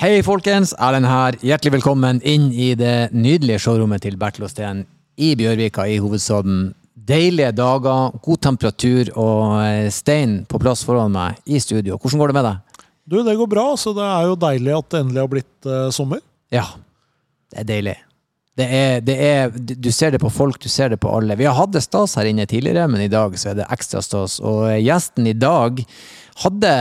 Hei, folkens. Erlend her. Hjertelig velkommen inn i det nydelige showrommet til Bertil Osten i Bjørvika i hovedstaden. Deilige dager, god temperatur og eh, Stein på plass foran meg i studio. Hvordan går det med deg? Du, det går bra. så Det er jo deilig at det endelig har blitt uh, sommer. Ja, det er deilig. Det er, det er, du ser det på folk, du ser det på alle. Vi har hatt det stas her inne tidligere, men i dag så er det ekstra stas. Og gjesten i dag hadde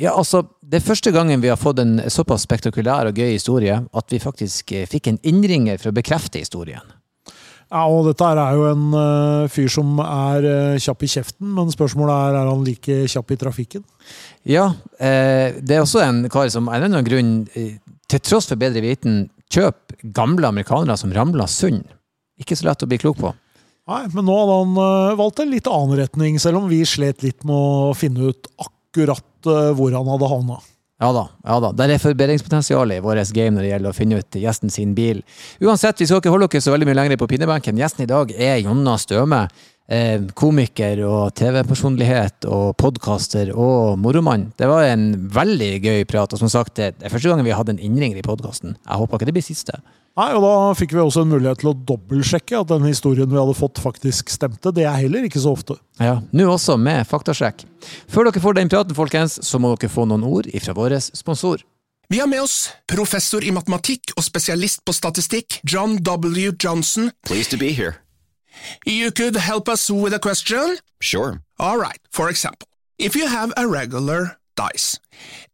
Ja, altså, det er første gangen vi har fått en såpass spektakulær og gøy historie at vi faktisk eh, fikk en innringer for å bekrefte historien. Ja, og dette er jo en uh, fyr som er uh, kjapp i kjeften, men spørsmålet er er han like kjapp i trafikken? Ja, eh, det er også en kar som av en eller annen grunn, til tross for bedre viten, kjøper gamle amerikanere som ramler sund. Ikke så lett å bli klok på. Nei, men nå hadde han uh, valgt en litt annen retning, selv om vi slet litt med å finne ut akkurat eh, hvor han hadde havna. Ja da. ja da. Det er forbedringspotensial i vårt game når det gjelder å finne ut gjesten sin bil. Uansett, vi skal ikke holde dere så veldig mye lenger på pinnebenken. Gjesten i dag er Jonna Støme. Eh, komiker og TV-personlighet og podkaster og moromann. Det var en veldig gøy prat. Og som sagt, det er første gang vi har hatt en innringer i podkasten. Jeg håper ikke det blir siste. Nei, og Da fikk vi også en mulighet til å dobbeltsjekke at den historien vi hadde fått, faktisk stemte. Det er heller ikke så ofte. Ja, Nå også med faktasjekk. Før dere får den praten, folkens, så må dere få noen ord fra vår sponsor. Vi har med oss professor i matematikk og spesialist på statistikk, John W. Johnson. Pleased to be here. You could help us with a question? Sure. All right, for example, if you have a regular dice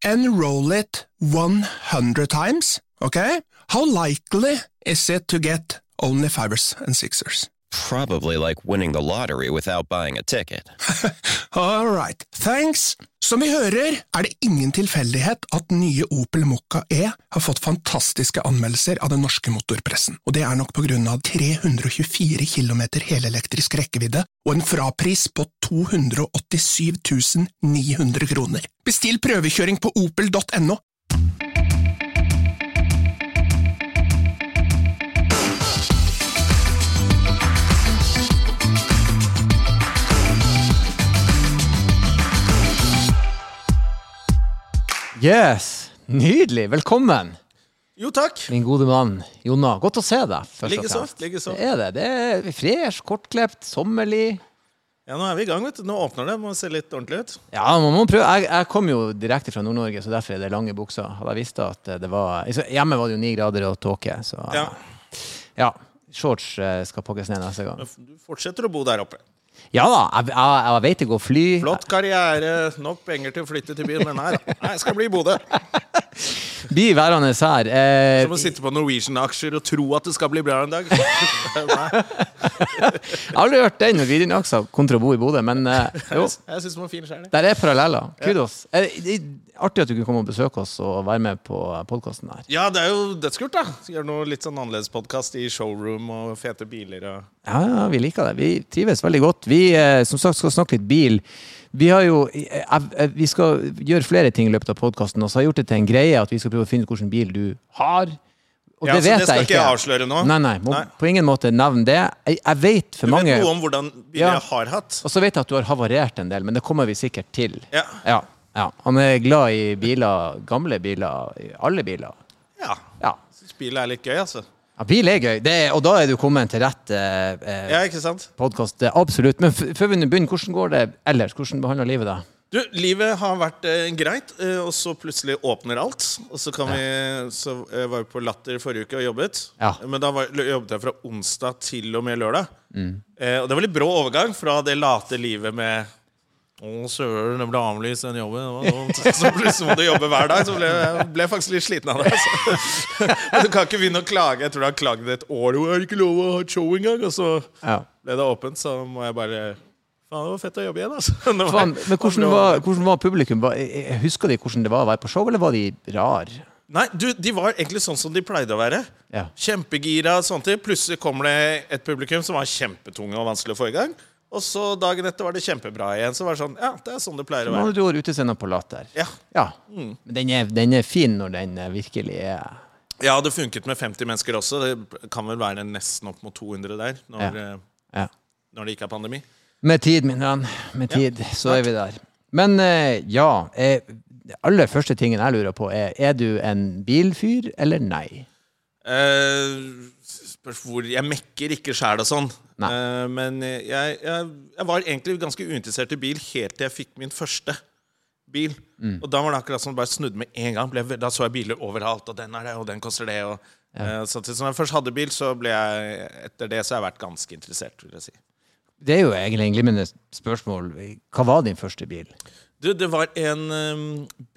and roll it 100 times, okay? How likely is it to get only fivers and sixers? Probably like winning the lottery without buying a ticket. All right, thanks. Som vi hører, er det ingen tilfeldighet at nye Opel Mokka E har fått fantastiske anmeldelser av den norske motorpressen, og det er nok på grunn av 324 km helelektrisk rekkevidde og en frapris på 287 900 kroner. Bestill prøvekjøring på opel.no Yes! Nydelig! Velkommen! Jo, takk. Min gode mann Jonna. Godt å se deg. Likeså. Så. Det er det. Det er fresh, kortklipt, sommerlig. Ja, Nå er vi i gang. vet du. Nå åpner det. Må se litt ordentlig ut. Ja, man må prøve. Jeg, jeg kom jo direkte fra Nord-Norge, så derfor er det lange bukser. Hadde jeg visst at det var Hjemme var det jo ni grader og tåke, så Ja. ja. Shorts eh, skal pakkes ned neste gang. Du fortsetter å bo der oppe. Ja da, jeg, jeg, jeg vet ikke å fly. Flott karriere, nok penger til å flytte til byen, men nei da. Jeg skal bli i Bodø. Blir værende her. Eh, Som å sitte på Norwegian-aksjer og tro at det skal bli bra en dag. Jeg har aldri hørt den Norwegian-aksa kontra å bo i Bodø, men eh, jo. jeg synes den var fin. Der er paralleller. Kudos. Eh, det er artig at du kunne komme og besøke oss og være med på podkasten her. Ja, det er jo dødskult, da. Gjøre noe litt sånn annerledes podkast i showroom og fete biler og Ja, ja, vi liker det. Vi trives veldig godt. Vi eh, som sagt skal snakke litt bil. Vi har jo eh, eh, Vi skal gjøre flere ting i løpet av podkasten, og så har jeg gjort det til en greie at vi skal prøve å finne ut hvilken bil du har. Og Ja, det så vet det skal jeg ikke jeg avsløre nå? Nei, nei, må Nei. på ingen måte nevne det. Jeg, jeg vet for Du mange vet noe om hvordan biler Ja. jeg har hatt? Og så vet jeg at du har havarert en del, men det kommer vi sikkert til. Ja. Ja, ja. Han er glad i biler, gamle biler, alle biler. Ja. Ja. Syns bil er litt gøy, altså. Ja bil er gøy, det er, og da er du kommet til rett eh, eh, Ja, ikke sant? podkast. Absolutt. Men f før vi begynner, hvordan går det ellers? Hvordan behandler livet deg? Du, livet har vært eh, greit, eh, og så plutselig åpner alt. Og så, kan vi, så eh, var vi på Latter forrige uke og jobbet. Ja. Men da var, jobbet jeg fra onsdag til og med lørdag. Eh, og det var litt brå overgang fra det late livet med å, søren, det ble avlyst den jobben. Det var dumt. Så plutselig må du jobbe hver dag. Så ble jeg ble faktisk litt sliten av det. Så. Du kan ikke begynne å klage. Jeg tror du har klaget et år. Du har ikke lov å ha show engang. Og så ble det åpent, så må jeg bare Faen, det var fett å jobbe igjen, altså. Var- Fan, men hvordan var, hvordan var publikum? Husker de hvordan det var å være på show, eller var de rar? Nei, du, de var egentlig sånn som de pleide å være. Ja. Kjempegira og sånne ting. Plutselig kommer det et publikum som var kjempetunge og vanskelig å få i gang. Og så dagen etter var det kjempebra igjen. Så var det sånn, ja, det er sånn det pleier å være. du ord utescenen på Latter. Ja, Ja. Mm. den er, den er fin når den eh, virkelig er ja det funket med 50 mennesker også. Det kan vel være nesten opp mot 200 der når, Ja. eh, ja. når det ikke er pandemi. Med tid, min venn. Med tid, så er vi der. Men eh, ja, det aller første tingen jeg lurer på, er er du en bilfyr eller nei? Eh, spørs hvor Jeg mekker ikke sjæl og sånn. Eh, men jeg, jeg, jeg var egentlig ganske uinteressert i bil helt til jeg fikk min første bil. Mm. Og da var det akkurat som det bare snudde med en gang. Ble, da så jeg biler overalt, og den er det, og den koster det. Og, så til, så når jeg først hadde bil, så ble jeg etter det så har jeg vært ganske interessert. vil jeg si. Det er jo egentlig en glimrende spørsmål. Hva var din første bil? Du, det var en um,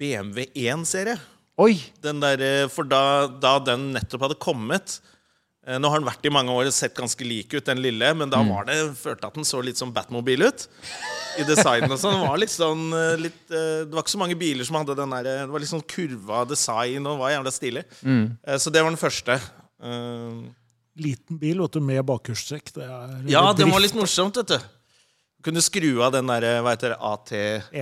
BMW 1-serie. Oi! Den der, eh, for da, da den nettopp hadde kommet Nå har den vært i mange år og sett ganske lik ut, den lille, men da var det, følte at den så litt som Batmobil ut. I designen og sånn. Det var litt sånn eh, litt, eh, Det var ikke så mange biler som hadde den der Det var litt sånn kurva design og var jævla stilig. Mm. Så det var den første. Eh, Liten bil vet du, med bakhjulstrekk. Ja, det den var litt morsomt, vet du. Kunne skru av den der, hva heter det, AT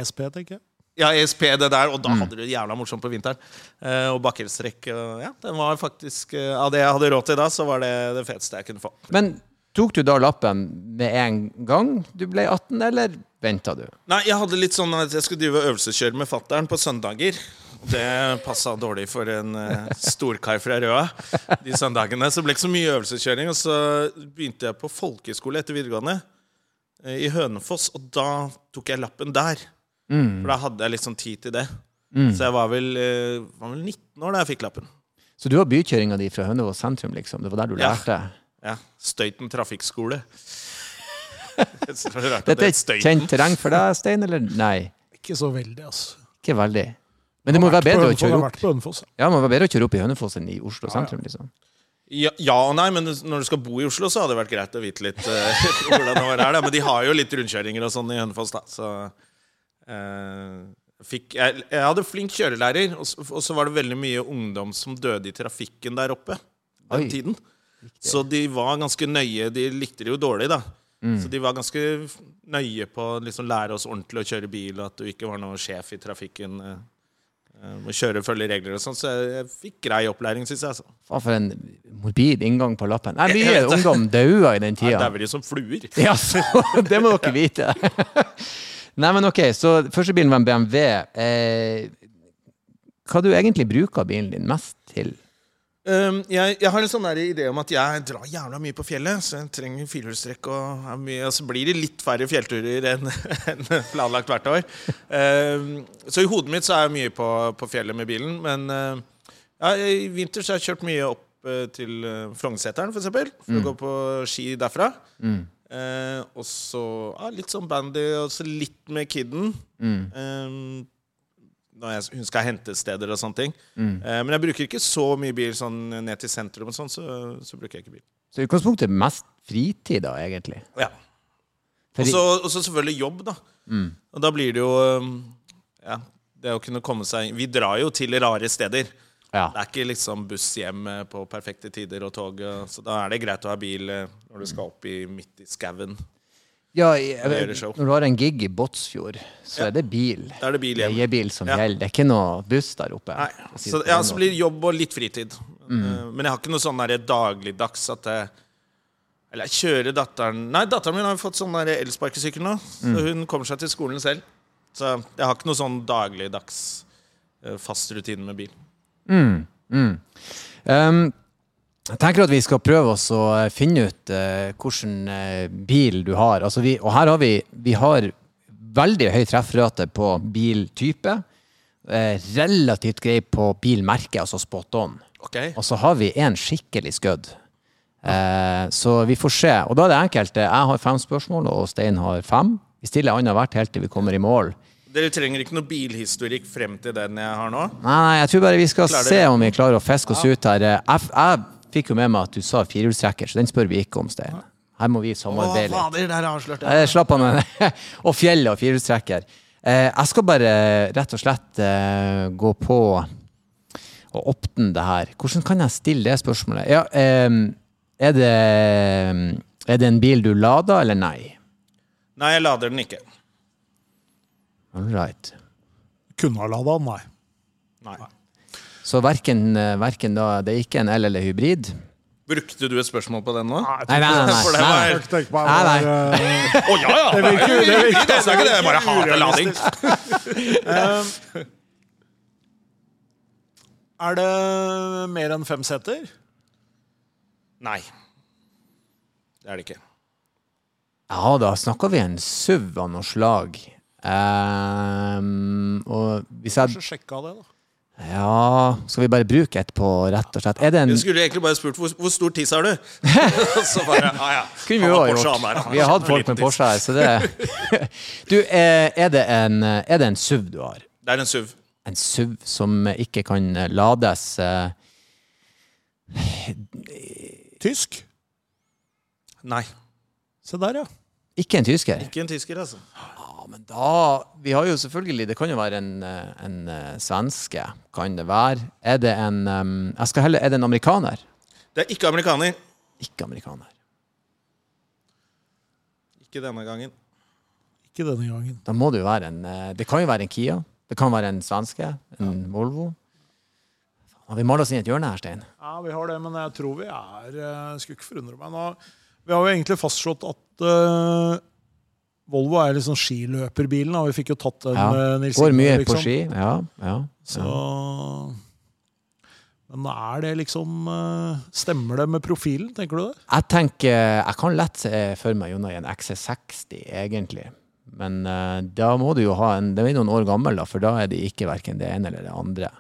ESP, tenker jeg. Ja, ESP, det der, og da hadde du det jævla morsomt på vinteren. Eh, og bakkerstrekk og Ja, den var faktisk eh, Av det jeg hadde råd til da, så var det det feteste jeg kunne få. Men tok du da lappen med en gang du ble 18, eller venta du? Nei, jeg hadde litt sånn at jeg skulle drive øvelseskjøre med fattern på søndager. Det passa dårlig for en uh, storkar fra Røa de søndagene. Så det ble ikke så mye øvelseskjøring. Og så begynte jeg på folkeskole etter videregående eh, i Hønefoss, og da tok jeg lappen der. For da hadde jeg litt sånn tid til det. Så jeg var vel, eh, var vel 19 år da jeg fikk lappen. Så du har bykjøringa di fra Hønefoss sentrum, liksom? Det var der du Ja. lærte? Ja, Støyten trafikkskole. Det Dette er et kjent terreng for deg, Stein, eller nei? Ikke så veldig, altså. Ikke veldig. Men det må være bedre å kjøre opp. Ja, det må være bedre å kjøre opp i Hønefoss enn i Oslo ja. sentrum, liksom. Ja, ja og nei, men når du skal bo i Oslo, så hadde det vært greit å vite litt uh, hvordan det var her. Da. Men de har jo litt rundkjøringer og sånn i Hønefoss, da. Så fikk, jeg, jeg hadde flink kjørelærer, og, så- og så var det veldig mye ungdom som døde i trafikken der oppe den Oi. tiden. Så de var ganske nøye. De likte det jo dårlig, da. Så de var ganske nøye på å liksom lære oss ordentlig å kjøre bil, og at du ikke var noen sjef i trafikken. eh, eh, Må kjøre og følge regler og sånn. Så jeg, jeg fikk grei opplæring, syns jeg. Altså. Faen, for en morbid inngang på lappen. Nei, mye ungdom dauer i den tida. dauer de som fluer. Ja, så det må dere vite. Nei, men ok, så første bilen var en BMW. Eh, hva du egentlig bruker bilen din mest til? Um, jeg, jeg har en sånn idé om at jeg drar jævla mye på fjellet, så jeg trenger firehjulstrekk. Og, og så blir det litt færre fjellturer enn en planlagt hvert år. Um, så i hodet mitt så er jeg mye på, på fjellet med bilen. Men uh, ja, i vinter så har jeg kjørt mye opp uh, til Frognerseteren, f.eks. for eksempel. For å gå på ski derfra. Uh, og så ja, litt sånn bandy, og så litt med kidden. Eh, når jeg, hun skal hente steder og sånne ting. Eh, men jeg bruker ikke så mye bil sånn ned til sentrum, og sånn, så, så bruker jeg ikke bil. Så i utgangspunktet mest fritid, da, egentlig. Ja. Fordi... Og så selvfølgelig jobb, da. Og da blir det jo Ja, det å kunne komme seg Vi drar jo til rare steder. Ja. Det er ikke liksom buss hjem eh, på perfekte tider og tog, eh, så da er det greit å ha bil eh, når du skal opp i midt i skauen. Ja, jeg, når du har en gig i Båtsfjord, så Ja. er det bil. Da er det bil hjem. Leiebil som Ja. gjelder. Det er ikke noe buss der oppe. Nei, så, ja, så blir det jobb og litt fritid. Mm. Men jeg har ikke noe sånn dagligdags at jeg Eller jeg kjører datteren Nei, datteren min har fått sånn elsparkesykkel nå, så hun kommer seg til skolen selv. Så jeg har ikke noe sånn dagligdags fast rutine med bil. Um, jeg tenker at vi skal prøve oss å finne ut uh, hvilken eh, bil du har. Altså vi, og her har vi, vi har veldig høy treffrate på biltype. Uh, relativt grei på bilmerke, altså spot on. Okay. Og så har vi en skikkelig skudd. Uh, så vi får se. Og da er det enkelt. Jeg har fem spørsmål, og Stein har fem. Vi stiller annethvert helt til vi kommer i mål. Dere trenger ikke noe bilhistorikk frem til den jeg har nå? Nei, nei, jeg tror bare vi skal Klarer se dere? om vi klarer å fiske oss ut her. Eh, Jeg, jeg fikk jo med meg at du sa firehjulstrekker, så den spør vi ikke om, Stein. Her må vi samarbeide litt. fader, der avslørte Jeg jeg slapp han Og fjellet og firehjulstrekker. Eh, jeg skal bare rett og slett eh, gå på og åpne det her. Hvordan kan jeg stille det spørsmålet? Ja, eh, er, det, er det en bil du lader, eller nei? Nei, jeg lader den ikke. All right. Kunne ha lada den, nei. Nei. Så verken, eh, verken da Det er ikke en L eller hybrid? Brukte du et spørsmål på den nå? Nei, nei, nei. nei, det nei, var- nei. Jeg tenker meg Nei, nei. bare, oh, Å ja, ja! Det virker- det virker- er ikke det. Jeg bare hater lading. Er det mer enn fem seter? Nei. Det er det ikke. Ja, da snakker vi en SUV av noe slag. Ehm, og hvis jeg Kanskje sjekka det, da. Ja, skal vi bare bruke et på, rett og slett? Er det en Du skulle egentlig bare spurt hvor, hvor stor tiss har du? Så bare, ah, ja. Kunne vi ha gjort. Vi har hatt folk med. Porsche her, så det Du, er, er, det en, er det en SUV du har? Det er en SUV. En SUV som ikke kan lades uh... Tysk? Nei, Se der, ja. Ikke en tysker? ikke en tysker, altså. Ja, men da Vi har jo selvfølgelig Det kan jo være en, eh, en eh, svenske. Kan det være? Er det en Jeg skal heller Er det en amerikaner? Det er ikke amerikaner. Ikke amerikaner. Ikke denne gangen. Ikke denne gangen. Da må det jo være en eh, Det kan jo være en Kia. Det kan være en svenske. En Volvo. Har vi malt oss inn i et hjørne her, Stein? Ja, vi har det, men jeg tror vi er eh, Skulle ikke forundre meg nå. Vi har jo egentlig fastslått at eh, Volvo er liksom skiløperbilen. Da. Vi fikk jo tatt den Ja. med Nils Går mye liksom. på ski. Ja, ja. Så Men er det liksom eh, Stemmer det med profilen, tenker du det? Jeg tenker Jeg kan lett se for meg Jonna i en XC60, egentlig. Men eh, da må du jo ha en Den er noen år gammel, da, for da er det ikke verken det ene eller det andre.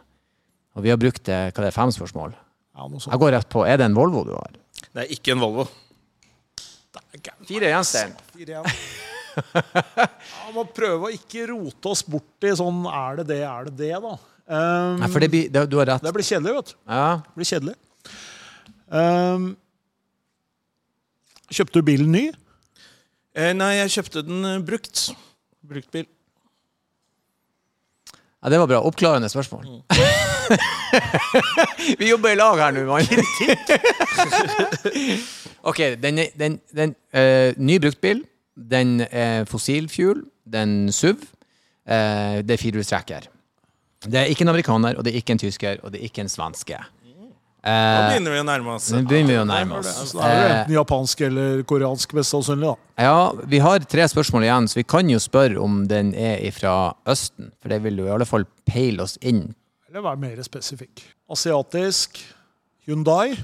Og vi har brukt hva det er, fem spørsmål. Ja, noe sånt. Jeg går rett på. Er det en Volvo du har? Det er ikke en Volvo. Fire igjen, Stein. Fire igjen. Ja, må prøve å ikke rote oss bort i sånn Er det det, er det det, da? Um, Nei, for det blir, det, du har rett. det blir kjedelig, vet du. Ja. Det blir kjedelig. Um, kjøpte du bilen ny? Eh, nei, jeg kjøpte den brukt. brukt. bil. ja, det var bra. Oppklarende spørsmål. vi jobber i lag her nå, mann. ok, den, den, den uh, Ny bruktbil. Den er fossilfuel. Den SUV. eh, det er firehjulstrekker. Det er ikke en amerikaner, og det er ikke en tysker, og det er ikke en svenske. Eh, begynner vi å nærme oss. nå begynner vi å nærme oss. Så da er det Eh, enten japansk eller koreansk, mest sannsynlig. da. Ja, vi har tre spørsmål igjen, så vi kan jo spørre om den er fra Østen. For det vil jo i alle fall peile oss inn. Eller være mer spesifikk. Asiatisk. Hyundai.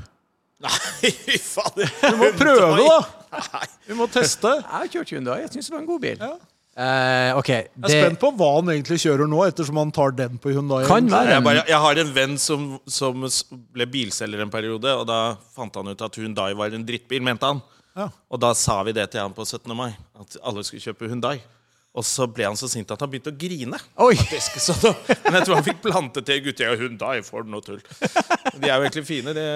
Nei, fy fader. Du må prøve, da! Vi må teste. Jeg har kjørt Hyundai, jeg syns det var en god bil. Ja. Uh, okay. det... Jeg er spent på hva han egentlig kjører nå, ettersom han tar den på Hyundai. kan være Jeg, bare, jeg har en venn som, som ble bilselger en periode, og da fant han ut at Hyundai var en drittbil, mente han. Ja. Og da sa vi det til han på 17. mai, at alle skulle kjøpe Hyundai. Og så ble han så sint at han begynte å grine. Oi! faktisk. Så da, men jeg tror han fikk plantet til gutta i Hyundai for noe tull. De er jo egentlig fine. De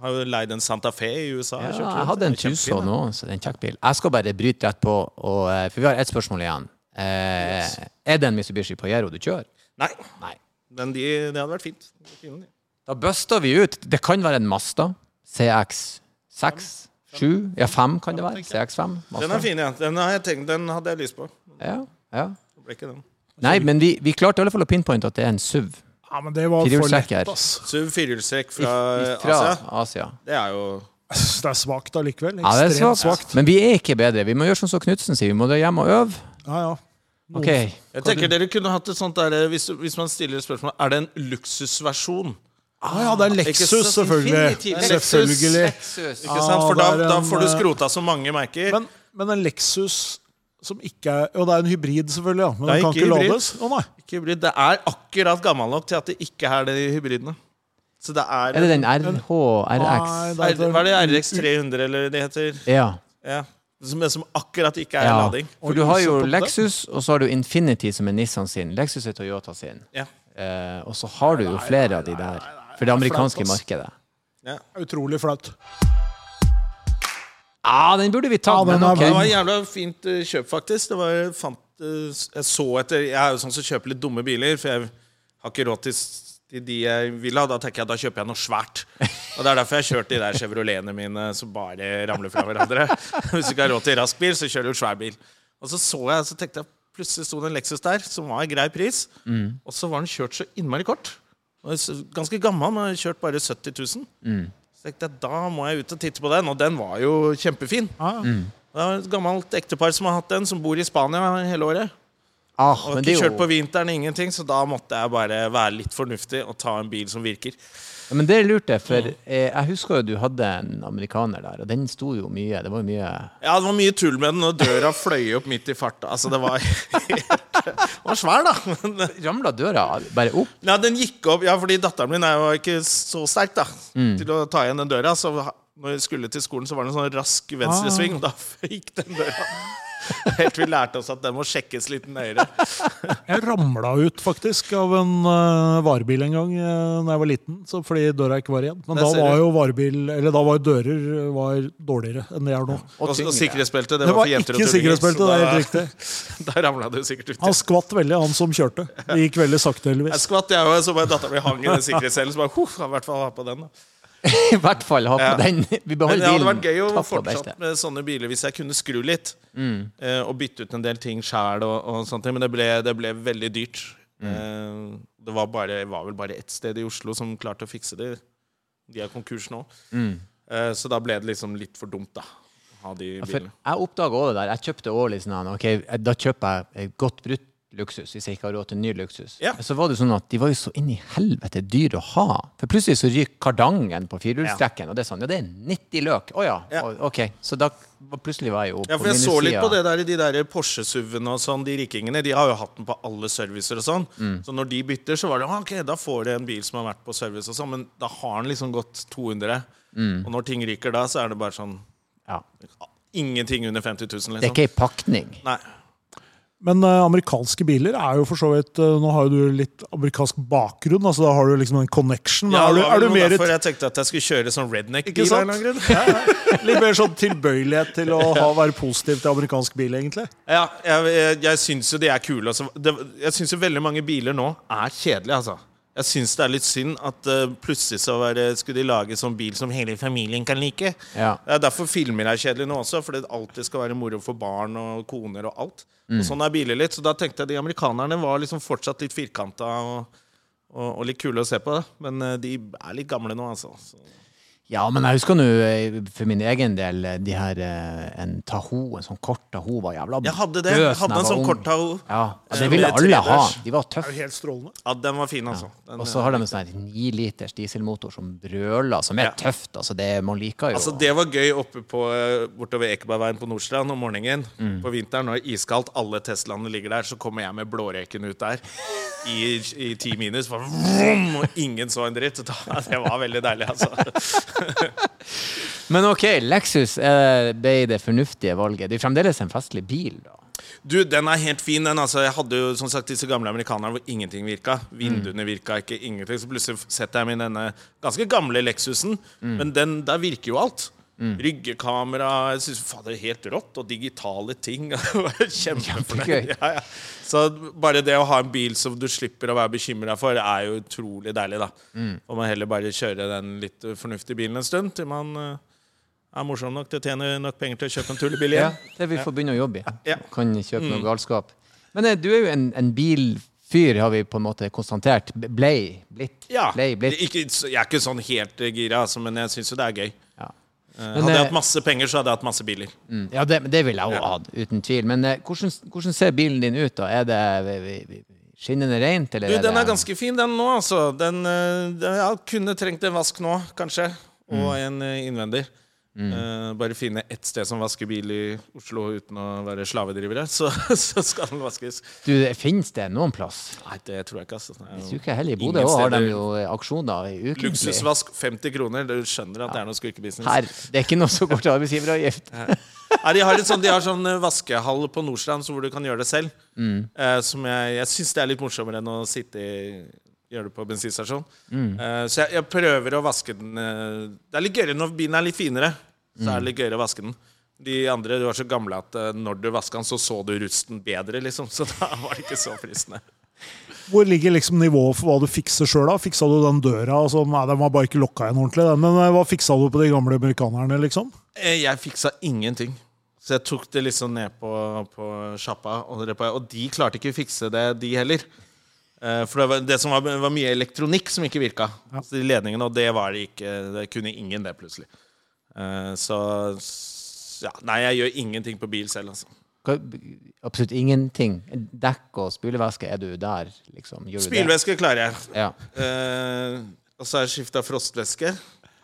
har jo leid en Santa Fe i USA. Ja, jeg, jeg hadde en Det Tuso nå, så det er en kjekk bil. Jeg skal bare bryte rett på, og, eh, for vi har ett spørsmål igjen. Eh, Er det en Mitsubishi Pajero du kjører? Nei, Nei. men de, det hadde vært fint. Fine, de. Da buster vi ut. Det kan være en Mazda CX6, 7, ja 5 kan det være. CX5. Mazda. Den er fin, ja. Den, har jeg tenkt, den hadde jeg lyst på. Ja, ja. Det ble ikke den. Nei, men vi, vi klarte i alle fall å pinpointe at det er en SUV Ja, men det var for lett, Firehjulstrekker. ass. SUV firehjulstrekk fra, fra Asia. Asia. Det er jo Det er svakt allikevel. Ja, det er Ekstremt svakt. svakt. Men vi er ikke bedre. Vi må gjøre sånn som Knutsen sier, vi må dra hjem og øve. Ja, ja. Ok. Jeg tenker dere kunne hatt et sånt der hvis, hvis man stiller et spørsmål Er det en luksusversjon. Ah, ja, det er Ikke Lexus, så selvfølgelig. definitivt. Selvfølgelig. Ikke sant? For da, da får du eh, skrota så mange merker. Men, men en Lexus som ikke er Og det er en hybrid, selvfølgelig. Ja. Men Det er den kan ikke ikke lades. Oh, nei. Ikke hybrid. Det er akkurat gammel nok til at det ikke er de hybridene. Så det er, Er det den RH, RX? Nei, det Hva er det RX 300 eller det heter? Ja. Ja. Som, som akkurat ikke er ja. lading. For du har jo Lexus, og så har du Infinity, som er Nissan sin. Lexus er Toyota sin. Ja. Eh, og så har du jo flere av de der. For det amerikanske flaut, markedet. Ja. Utrolig flaut. Ja, den burde vi ta, Ja, den men er. Det var et jævla fint eh, kjøp, faktisk. Det var, jeg fant, eh, jeg så etter Jeg er jo sånn som kjøper litt dumme biler, for jeg har ikke råd til, de jeg vil ha. Da tenker jeg da kjøper jeg noe svært. Og Det er derfor jeg har kjørt de der Chevroletene mine som bare ramler fra hverandre. Hvis du ikke har råd til rask bil, så kjører du svær bil. Og så så jeg, så tenkte jeg plutselig sto det en Lexus der som var en grei pris. Og så var den kjørt så innmari kort. Ganske gammel, men kjørt bare 70 000. Så tenkte jeg, da må jeg ut og titte på den, og den var jo kjempefin. Ah. Mm. Det var et gammelt ektepar som har hatt den, som bor i Spania hele året. Ah, Og men ikke kjørt på vinteren, ingenting, så da måtte jeg bare være litt fornuftig og ta en bil som virker. Ja, Men det er lurt, det, for eh, jeg husker jo du hadde en amerikaner der, og den sto jo mye. Det var jo mye Ja, det var mye tull med den, og døra fløy opp midt i farta. Altså, det var helt Den var svær, da. Men, Ramla døra bare opp? ja, den gikk opp Ja, fordi datteren min er jo ikke så sterk, da, til å ta igjen den døra. Så når jeg skulle til skolen, så var det en sånn rask venstresving, og da gikk den døra. Helt til vi lærte oss at den må sjekkes litt nøyere. Jeg ramla ut faktisk av en uh, varebil en gang uh, da jeg var liten, så fordi døra ikke var igjen. Men da var jo varebil, eller da var dører uh, var dårligere enn det er nå. Og Og, og sikkerhetsbeltet, det, Det var for jenter ikke og tullinger. det er helt riktig. Da ramla du sikkert ut. Han skvatt veldig, han som kjørte. Det gikk veldig sakte, Jeg heldigvis. skvatt, jeg òg, så bare dattera mi hang i den sikkerhetsselen. Så bare, huff, i hvert fall ha på den. da. I hvert fall ha på Ja. den. Vi beholder bilen. det hadde vært gøy å fortsette fortsatt med sånne biler hvis jeg kunne skru litt. eh, og bytte ut en del ting sjæl og, og sånne ting. Men det ble, det ble veldig dyrt. Eh, det var, bare, var vel bare ett sted i Oslo som klarte å fikse det. De er konkurs nå. Eh, så da ble det liksom litt for dumt, da. Ha de Ja, For jeg oppdaga òg det der. Jeg kjøpte også litt sånn Ok, da kjøper jeg godt brutt luksus hvis jeg ikke har råd til ny luksus. Ja. Så var det sånn at de var jo så inn i helvete dyr å ha. For plutselig så ryker kardangen på firehjulstrekken, og det er sånn Ja, det er 90 løk. Å ja. Ja. Ok. Så da plutselig var jeg jo på Ja, for jeg så litt på det der, de der Porsche-SUV-ene og sånn, de rikingene. De har jo hatt den på alle servicer og sånn. Så når de bytter, så var det «Ah, ok, da får du en bil som har vært på service og sånn, men da har den liksom gått 200. Og når ting ryker da, så er det bare sånn Ja. Ingenting under 50 000, liksom. Det er liksom. ikke ei pakning. Nei. Men eh, amerikanske biler er jo for så vidt eh, Nå har jo du litt amerikansk bakgrunn, altså da har du liksom en connection. Ja, er du, er du mer derfor jeg tenkte at jeg skulle kjøre sånn redneck-bil. Ja, ja. Litt mer sånn tilbøyelighet til å ha, være positiv til amerikansk bil, egentlig. Ja, jeg, jeg, jeg syns jo de er kule. Altså. Det, jeg syns jo veldig mange biler nå er kjedelige, altså. Jeg syns det er litt synd at uh, plutselig så det, skulle de lage sånn bil som hele familien kan like. Ja. Det er derfor filmer er kjedelige nå også, fordi det alltid skal være moro for barn og koner og alt. Og sånn er biler litt. Så da tenkte jeg de amerikanerne var liksom fortsatt litt firkanta og, og, og litt kule å se på. Men uh, de er litt gamle nå, altså. Så. Ja, men jeg husker nå eh, for min egen del eh, de her eh, En Tahoe, en sånn kort Tahoe var jævla Jeg hadde det. bøs Jeg hadde en sånn kort Taho. Ja, ja, det ville alle ha. De var Det tøffe. helt strålende. Ja, den var fin, altså. Den, Og så har de en sånn her niliters dieselmotor som brøler, som er Ja. tøft. Altså, det, man liker jo Altså Det var gøy oppe på, bortover Ekebergveien på Nordstrand om morgenen. Mm. På vinteren når det er iskaldt, alle Teslaene ligger der, så kommer jeg med blåreken ut der i, i ti minus. Bare, vroom, og ingen så en dritt. Da, det var veldig deilig, altså. Men ok, Lexus eh, ble det fornuftige valget. Det er fremdeles en festlig bil, da. Du, den er helt fin, den. altså Jeg hadde jo som sagt disse gamle amerikanerne hvor ingenting virka. Vinduene virka ikke, ingenting. Så plutselig setter jeg meg i denne ganske gamle Lexusen. Men den, der virker jo alt. Ryggekamera Jeg synes, faen, det er helt rått. Og digitale ting. Kjempefornøyd. Ja, ja. Så bare det å ha en bil som du slipper å være bekymra for, er jo utrolig deilig, da. Og man heller bare kjøre den litt fornuftige bilen en stund til man eh, er morsom nok til å tjene nok penger til å kjøpe en tullebil Ja, det vi får begynne å jobbe i. Ja. Mm. Kan kjøpe noe galskap. Men eh, du er jo en, en bilfyr, har vi på en måte konstatert. Blei blitt. Ja. Blei blitt. Ikke, jeg er ikke sånn helt eh, gira, altså, men jeg syns jo det er gøy. Eh, Men, hadde jeg eh, hatt masse penger, så hadde jeg hatt masse biler. Mm. Ja, det, det vil jeg òg Ja. ha, uten tvil. Men eh, hvordan, hvordan ser bilen din ut, da? Er det skinnende rent, eller Du, er den er ganske fin, den nå, altså. Den, den ja, kunne trengt en vask nå, kanskje. Og Mm. en eh, innvendig. Uh, bare finne ett sted som vasker bil i Oslo uten å være slavedrivere, så, så skal den vaskes. Du, Fins det noen plass? Nei, det tror jeg ikke. Altså. Hvis er tror ikke heller i Bodø har de jo aksjoner i ukentlig. Luksusvask 50 kroner. Du skjønner at det er noe skurkebusiness. Her, det er ikke noe som går til arbeidsgiveravgift. Nei, de har, et sånn, de har sånn eh, vaskehall på Nordstrand så hvor du kan gjøre det selv. Mm. Uh, som jeg jeg syns det er litt morsommere enn å sitte i gjøre det på bensinstasjon. Mm. Uh, så jeg, jeg prøver å vaske den eh, Det er litt gøyere når bilen er litt finere. Så er det litt gøyere å vaske den. De andre du var så gamle at eh, når du vaska den, så så du rusten bedre, liksom. Så da var det ikke så fristende. Hvor ligger liksom nivået for hva du fikser sjøl? Fiksa du den døra? Altså, nei, den var bare ikke lokka igjen ordentlig. Den. Men hva fiksa du på de gamle amerikanerne, liksom? Jeg fiksa ingenting. Så jeg tok det liksom ned på, på sjappa, og, og de klarte ikke å fikse det, de heller. Eh, For det, var, det som var, var mye elektronikk som ikke virka. Så de ledningene, og det var det ikke Det kunne ingen det, plutselig. Eh, Så ja, Nei, jeg gjør ingenting på bil selv, altså. Absolutt ingenting. Dekk og spylevæske, er du der, liksom? Gjør du klarer jeg. Ja. Eh, og så har jeg skifta frostvæske.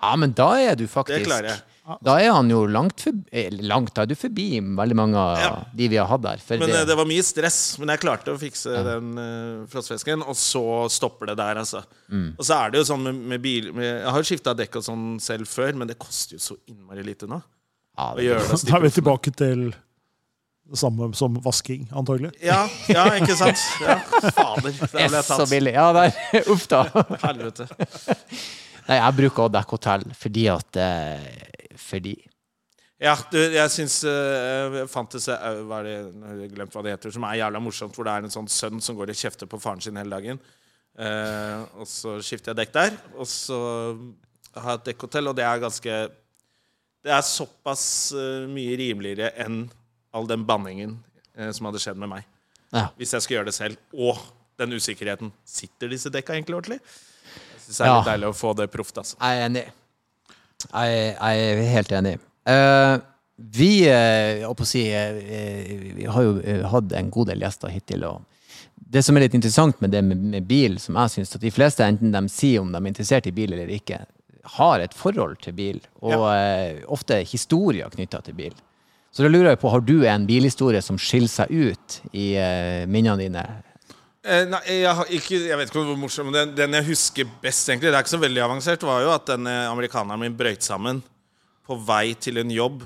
ja, men da er du faktisk Det klarer jeg. Da er han jo langt forbi, eh, langt, er du forbi veldig mange av Ja. de vi har hatt der. For Men det, eh, det var mye stress. Men jeg klarte å fikse den uh, frostfisken, og så stopper det der, altså. Mm. Og så er det jo sånn med, med bil med, Jeg har jo skifta dekk og sånn selv før, men det koster jo så innmari lite nå. ja, det, det Da er vi tilbake til det samme som vasking, antagelig. Ja, ja, ikke sant? Ja, fader. Der ble er så billig. Ja, der. Uff da. Helvete. Nei, jeg bruker å dekke hotell fordi at eh, Fordi. Ja, du, jeg syns uh, Fantasy uh, Hva det jeg glemt hva det heter? Som er jævla morsomt, hvor det er en sånn sønn som går og kjefter på faren sin hele dagen. Uh, og så skifter jeg dekk der. Og så har jeg et dekkhotell, og det er ganske Det er såpass uh, mye rimeligere enn all den banningen uh, som hadde skjedd med meg. Ja. Hvis jeg skulle gjøre det selv. Og den usikkerheten. Sitter disse dekka egentlig ordentlig? Jeg synes det er Ja. litt deilig å få det proft, altså. Jeg er enig. Jeg, jeg er helt enig. Uh, vi, å si, eh, vi har jo hatt en god del gjester hittil. og det som er litt interessant med det med, med bil, som jeg syns at de fleste, enten de sier om de er interessert i bil eller ikke, har et forhold til bil, og eh, ofte historier knytta til bil. Så da lurer jeg på, har du en bilhistorie som skiller seg ut i uh, minnene dine? Eh, nei, jeg, har ikke, jeg vet ikke hvor morsom men den, den jeg husker best, egentlig, det er ikke så veldig avansert, var jo at den amerikaneren min brøyt sammen på vei til en jobb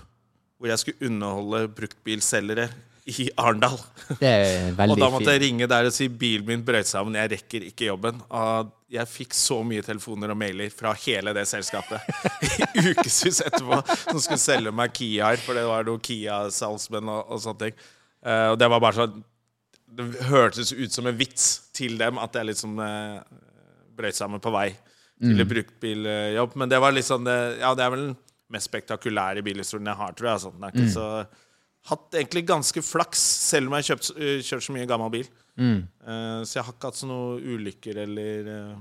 hvor jeg skulle underholde bruktbilselgere i Arendal. Det er Og da måtte jeg ringe der og si bilen min brøyt sammen, jeg rekker ikke jobben. Og jeg fikk så mye telefoner og mailer fra hele det selskapet i ukevis etterpå som skulle selge meg Kiaer, for det var noen Kia-salgsmenn og, og sånne ting. Uh, og det var bare sånn Det hørtes ut som en vits til dem at jeg liksom eh, brøyt sammen på vei til mm. bruktbiljobb. Men det var liksom det, Ja, det er vel den mest spektakulære bilhistorien jeg har, tror jeg. Sånn. Jeg er så Hatt egentlig ganske flaks, selv om jeg har kjøpt, øh, kjørt så mye gammel bil. Eh, så jeg har ikke hatt sånne noen ulykker eller eh.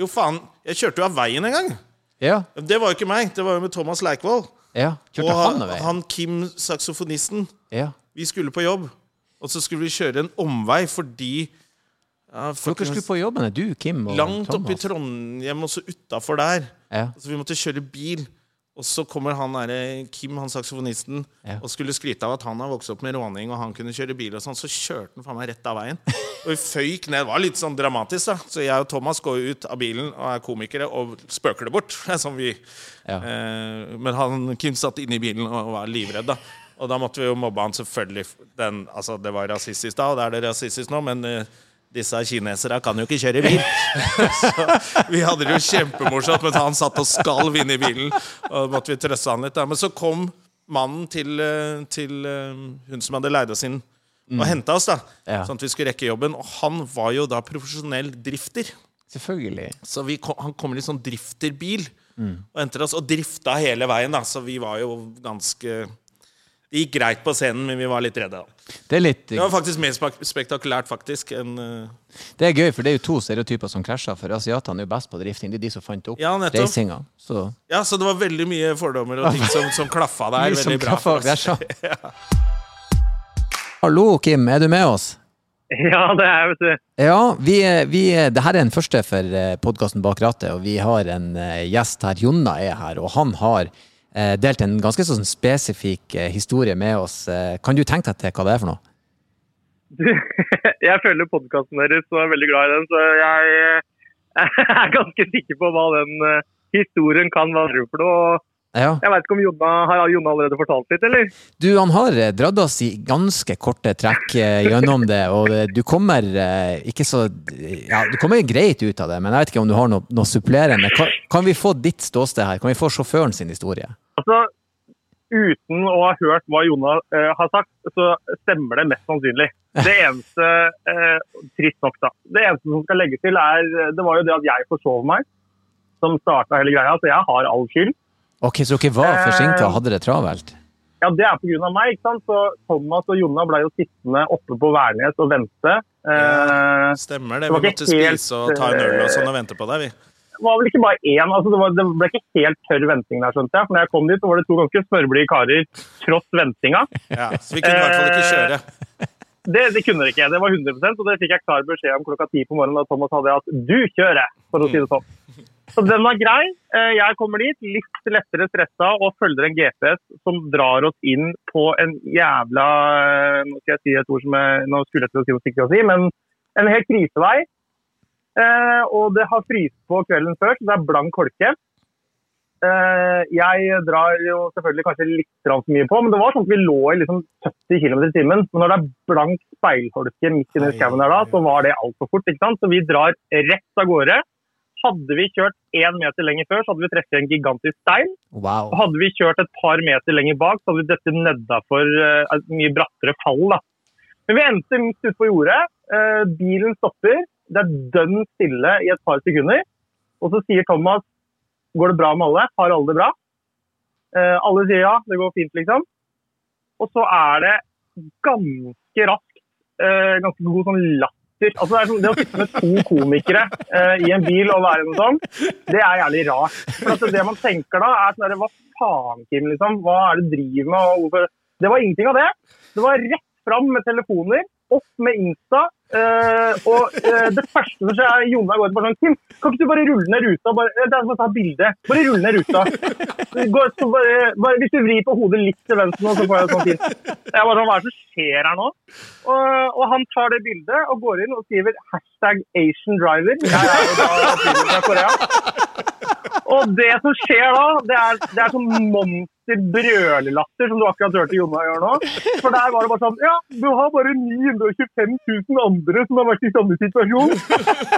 Jo, faen, jeg kjørte jo av veien en gang. Ja, Det var jo ikke meg, det var jo med Thomas Leikvoll. ja. Og han han, han Kim, saksofonisten. Ja. Vi skulle på jobb, og så skulle vi kjøre en omvei fordi ja, Dere skulle på jobben, er du, Kim og Langt oppe i Trondheim, og så utafor der. Ja. Så vi måtte kjøre bil. Og så kommer han der, Kim, han saksofonisten, Ja. og skulle skryte av at han har vokst opp med råning, og han kunne kjøre bil og sånn. Så kjørte han faen meg rett av veien. Og vi føyk ned. Det var litt sånn dramatisk, da. Så jeg og Thomas går ut av bilen og er komikere og spøker det bort. Som vi. Ja. Eh, men han, Kim satt inne i bilen og var livredd, da. Og da måtte vi jo mobbe han selvfølgelig. Den, altså, det var rasistisk da, og det er det rasistisk nå, men eh, disse kinesere kan jo ikke kjøre bil. så vi hadde det jo kjempemorsomt mens han satt og skalv inni bilen. Og da måtte vi trøste han litt. Da. Men så kom mannen til, eh, til eh, hun som hadde leid oss inn, og henta oss, da. Ja. Sånn at vi skulle rekke jobben. Og han var jo da profesjonell drifter. Selvfølgelig. Så vi kom, han kom i litt sånn drifterbil og hentet oss, og drifta hele veien. da Så vi var jo ganske Det gikk greit på scenen, men vi var litt redde. Det er litt Det var faktisk mer spektakulært faktisk enn eh, Det er gøy, for det er jo to stereotyper som krasjer. For asiatene er jo best på drifting. Det er de som fant opp Ja, racinga. Så Ja, så det var veldig mye fordommer og ting som, som klaffa der. Veldig bra. for oss. ja. Hallo, Kim. Er du med oss? Ja, det er jeg, vet du. Ja, vi, vi, det her er den første for podkasten Bak rattet, og vi har en eh, gjest her. Jonna er her, og han har eh, delt en ganske sånn spesifikk eh, historie med oss. Eh, Kan du tenke deg til hva det er for noe? jeg følger podkasten deres og er veldig glad i den, så jeg eh, er ganske sikker på hva den historien kan være for noe. Ja. Jeg vet ikke om Jonna har Jonna allerede fortalt litt, eller? Du, han har eh, dratt oss i ganske korte trekk eh, gjennom det, og eh, du kommer ikke så Ja, du kommer greit ut av det, men jeg vet ikke om du har noe, noe supplerende. Kan, kan vi få ditt ståsted her? Kan vi få sjåføren sin historie? Altså, uten å ha hørt hva Jonna eh, har sagt, så stemmer det mest sannsynlig. Det eneste, eh, trist nok da, det eneste som skal legge til er, det var jo det at jeg forsov meg, som starta hele greia, så jeg har all skyld. Ok, så dere var Eh, forsinka og hadde det travelt? Ja, det er pga. meg. ikke sant? Så Thomas og Jonna ble jo sittende oppe på Værnes og vente. Ja, Stemmer det. Det Vi måtte helt, spise og ta en øl og sånn og vente på deg, vi. var vel ikke bare én. Altså det, var, det ble ikke helt tørr venting der, skjønte jeg. For når jeg kom dit, så var det to ganske smørblide karer tross ventinga. Ja, så vi kunne i hvert fall ikke kjøre. Det, det kunne dere ikke. Det var 100% og det fikk jeg klar beskjed om klokka ti på morgenen da Thomas hadde at du kjører, for å si det sånn. Så den var grei. Eh, Jeg kommer dit litt lettere stressa og følger en GPS som drar oss inn på en jævla eh, Nå skal jeg si et ord som jeg nå skulle jeg til å si noe sikkert å si, men en helt krisevei. Eh, Og det har fryst på kvelden før, så det er blank holke. Eh, Jeg drar jo selvfølgelig kanskje litt for mye på, men det var sånn at vi lå i liksom 70 km i timen. Men når det er blank speilholke midt inni skauen der da, så var det altfor fort. ikke sant? Så vi drar rett av gårde. Hadde vi kjørt én meter lenger før, så hadde vi truffet en gigantisk stein. Wow. Hadde vi kjørt et par meter lenger bak, så hadde vi dette nedafor uh, et mye brattere fall. da. Men vi endte midt ute på jordet. Eh, bilen stopper. Det er dønn stille i et par sekunder. Og så sier Thomas går det bra med alle? Har alle det bra? Eh, alle sier ja, det går fint, liksom. Og så er det ganske raskt eh, ganske god sånn latter. Altså, det, sånn, det å sitte med to komikere uh, i en bil og være noe sånn, det er jævlig rart. For altså, det man tenker da, er sånn Hva faen, Kim? liksom? Hva er det du driver med? Det var ingenting av det. Det var rett fram med telefoner, opp med Insta. Uh, og uh, det første som skjer, er Jonna går til bare sånn Kim, kan ikke du bare rulle ned ruta? Bare, eh, det er som å ta bilde. Bare rulle ned ruta. Går, bare, bare, hvis du vrir på hodet litt til venstre nå, så får jeg det sånn fint. Jeg bare sånn, Hva er det som skjer her nå? Og, og han tar det bildet og går inn og skriver hashtag Asian driver. Jeg er jo da fra Korea. Og det som skjer da, det er, det er sånn monster brølelatter som du akkurat hørte Jonna gjøre nå. For der var det bare sånn Ja, du har bare 925 000 andre som har vært i samme situasjon.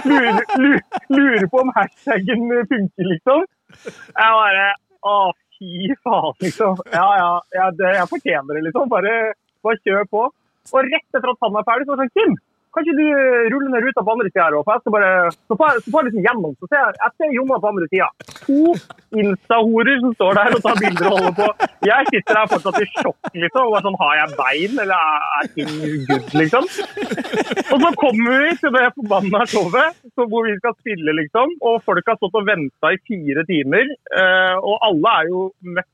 Lurer, lurer, lurer på om hashtaggen funker, liksom. Jeg bare Å, fy faen, liksom. Ja, ja, jeg, jeg fortjener det, liksom. Bare, bare kjør på. Og rett etter at han er ferdig, så var det sånn Kim, kan ikke du rulle ned ruta på andre sida her òg? Så får jeg, liksom gjennom. Så ser jeg, jeg ser Jonna på andre sida. To Insta-horer som står der og tar bilder og holder på. Jeg sitter her fortsatt i sjokk, liksom. Og sånn, Har jeg bein, eller er, ting good, liksom? Og så kommer vi til det forbanna showet hvor vi skal spille, liksom. Og folk har stått og venta i fire timer. eh, Og alle er jo møkk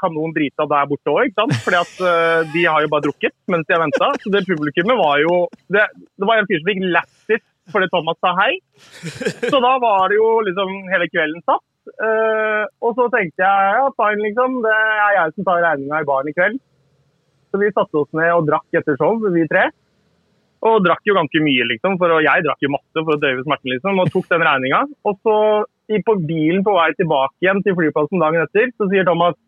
kanon drita der borte òg, ikke sant. Fordi at uh, de har jo bare drukket mens de har venta. Så det publikummet var jo Det, det var en fyr som fikk lættis fordi Thomas sa hei. Så da var det jo liksom hele kvelden satt. Uh, og så tenkte jeg ja, fine, liksom. Det er jeg som tar regninga i baren i kveld. Så vi satte oss ned og drakk etter show, vi tre. Og drakk jo ganske mye, liksom. For jeg drakk jo masse for å døyve smerten, liksom. Og tok den regninga. Og så i, på bilen på vei tilbake igjen til flyplassen dagen etter, så sier Thomas eh,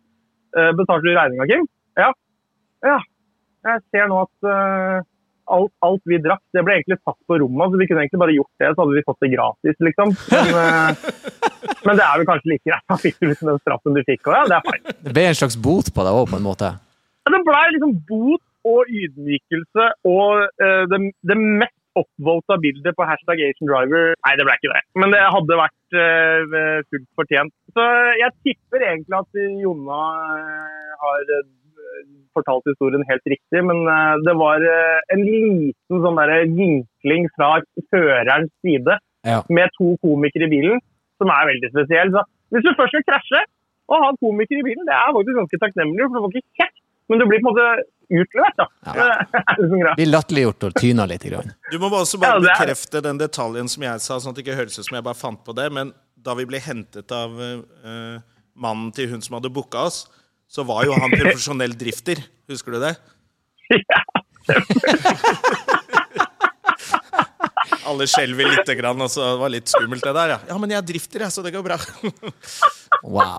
betalte du regninga, Kim? Ja. Ja. Jeg ser nå at uh, alt, alt vi drakk, det ble egentlig tatt på rommet. Så vi kunne egentlig bare gjort det, så hadde vi fått det gratis, liksom. Men, uh, men det er vel kanskje like greit. Da fikk du liksom den straffen du fikk, og ja, det er feil. Det ble en slags bot på deg òg, på en måte. Ja, Det blei liksom bot og ydmykelse og uh, det, det mest oppvota bildet på hashtag Asian Driver. Nei, det ble ikke det. Men det hadde vært uh, fullt fortjent. Så jeg tipper egentlig at Jonna eh, har eh, fortalt historien helt riktig, men det var en liten sånn der vinkling fra førerens side Ja. med to komikere i bilen, som er veldig spesiell. Så hvis du først skal krasje og ha komikere i bilen, det er faktisk ganske takknemlig, for du får ikke kjeft, men du blir på en måte utlevert. da. Ja. er liksom. Blir latterliggjort og tyna litt. Grann. Du må også bare Ja, bekrefte den detaljen som jeg sa, sånn at det ikke høres ut som jeg bare fant på det. Men da vi ble hentet av uh, mannen til hun som hadde booka oss, så var jo han profesjonell drifter. Husker du det? Ja. Alle skjelver lite grann, og så var det litt skummelt, det der. Ja, ja men jeg drifter, jeg, så det går bra. Wow.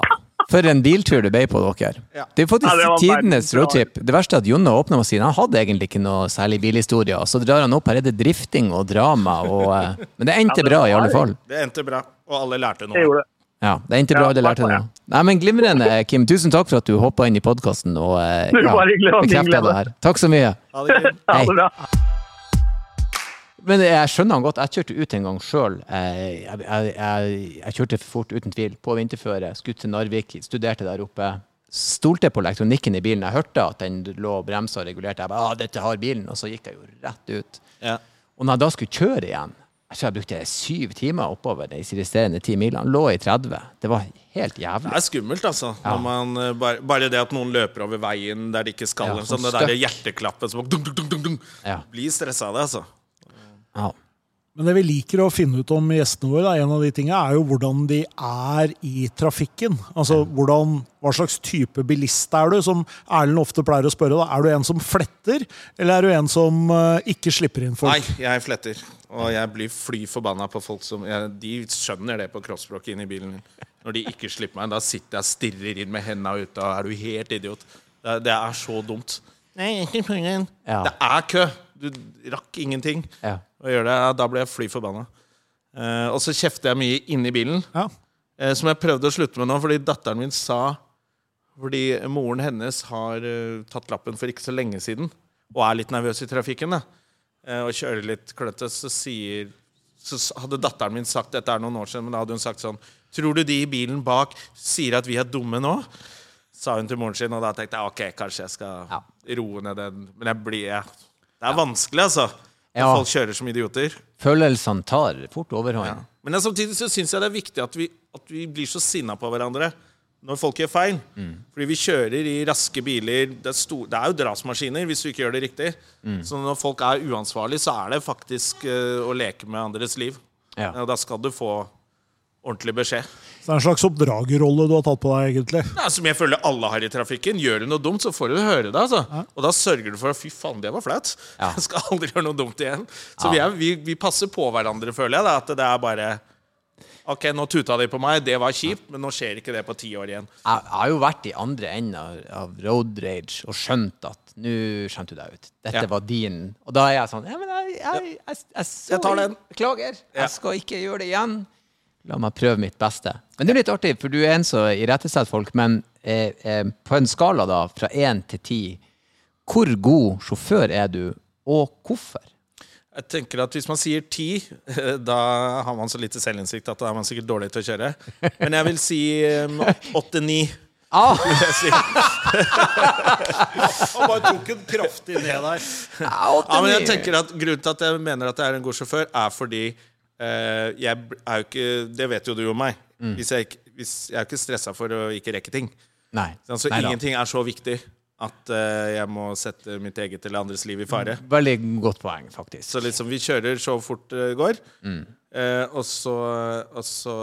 For en biltur det ble på dere. Ja. Det er faktisk Ja, det tidenes roadtrip. Det verste er at Jonne åpna med å si han hadde egentlig ikke noe særlig bilhistorier. Så drar han opp her er det drifting og drama. Og, eh, men det endte Ja, det bra i alle fall. Det endte bra, og alle lærte noe. Ja, det endte bra, alle det lærte noe. Nei, men Glimrende, Kim. Tusen takk for at du hoppa inn i podkasten og ja, var min bekrefta det her. Takk så mye. Ha det bra. Hei. Men jeg skjønner han godt. Jeg kjørte ut en gang sjøl. Jeg, jeg, jeg, jeg kjørte for fort, uten tvil, på vinterføre. Skulle til Narvik, studerte der oppe. Stolte på elektronikken i bilen. Jeg hørte at den lå og bremsa og regulerte. Jeg bare ah, 'Dette har bilen.' Og så gikk jeg jo rett ut. Ja. Og når jeg da skulle kjøre igjen, Jeg tror jeg brukte syv timer oppover de resterende ti milene. Lå i 30. Det var helt jævlig. Det er skummelt, altså. Ja. Man, eh, bare, bare det at noen løper over veien der de ikke skal. Ja, sånn sånn, det der hjerteklappet som dunk, dunk, dunk, dunk. Ja. Blir stressa av det, altså. Ja. Men det vi liker å finne ut om gjestene våre, da, en av de tingene, er jo hvordan de er i trafikken. Altså hvordan, hva slags type bilist er du? Som Erlend ofte pleier å spørre. Da. Er du en som fletter, eller er du en som uh, ikke slipper inn folk? Nei, jeg fletter. Og jeg blir fly forbanna på folk som jeg, De skjønner det på kroppsspråket inn i bilen. Når de ikke slipper meg, da sitter jeg og stirrer inn med henda ute. Og er du helt idiot? Det, det er så dumt. Nei, ikke penger. Ja. Det er kø! Du rakk ingenting Ja. å gjøre det. Da ble jeg fly forbanna. Uh, og så kjefter jeg mye inni bilen. Ja. uh, som jeg prøvde å slutte med nå, fordi datteren min sa Fordi moren hennes har uh, tatt lappen for ikke så lenge siden, og er litt nervøs i trafikken, da, eh, og kjører litt kløtte, så sier Så hadde datteren min sagt Dette er noen år siden, men da hadde hun sagt sånn Tror du de i bilen bak sier at vi er dumme nå? Sa hun til moren sin, og da tenkte jeg ok, kanskje jeg skal Ja. roe ned den. Men jeg blir jeg, Det er vanskelig, altså. Når Ja. folk kjører som idioter. Følelsene tar fort overhånd. Ja. Men samtidig så syns jeg det er viktig at vi, at vi blir så sinna på hverandre når folk gjør feil. Fordi vi kjører i raske biler. Det er, stor, det er jo drapsmaskiner hvis du ikke gjør det riktig. Så når folk er uansvarlige, så er det faktisk uh, å leke med andres liv. Ja. Da skal du få ordentlig beskjed. Så det er en slags oppdragerrolle du har tatt på deg, egentlig. Ja, som jeg føler alle har i trafikken. Gjør du noe dumt, så får du høre det. Altså. Og da sørger du for at fy faen, det var flaut. Ja. Jeg skal aldri gjøre noe dumt igjen. Så Ja. vi, er, vi, vi passer på hverandre, føler jeg. Da, at det er bare Ok, nå tuta de på meg, det var kjipt, men nå skjer ikke det på ti år igjen. Jeg, har jo vært i andre enden av, av road rage og skjønt at nå skjønte du deg ut. Dette Ja. var din. Og da er jeg sånn Ja, men jeg, jeg, jeg, jeg, Jeg tar den. Beklager. Ja. Jeg skal ikke gjøre det igjen. La meg prøve mitt beste. Men det er litt artig, for du er en som irettesetter folk. Men eh, eh, på en skala da, fra én til ti, hvor god sjåfør er du, og hvorfor? Jeg tenker at Hvis man sier ti, da har man så lite selvinnsikt at da er man sikkert dårlig til å kjøre. Men jeg vil si åtte-ni. Ah, Han bare tok en kraftig ned der. Ja, men jeg tenker at Grunnen til at jeg mener at jeg er en god sjåfør, er fordi jeg er jo ikke Det vet jo du om meg. Mm. Hvis jeg, hvis jeg er ikke stressa for å ikke rekke ting. Nei. Så Neida. ingenting er så viktig at uh, jeg må sette mitt eget eller andres liv i fare. Veldig godt poeng, faktisk. Så liksom vi kjører så fort det går, Mm. uh, og så og så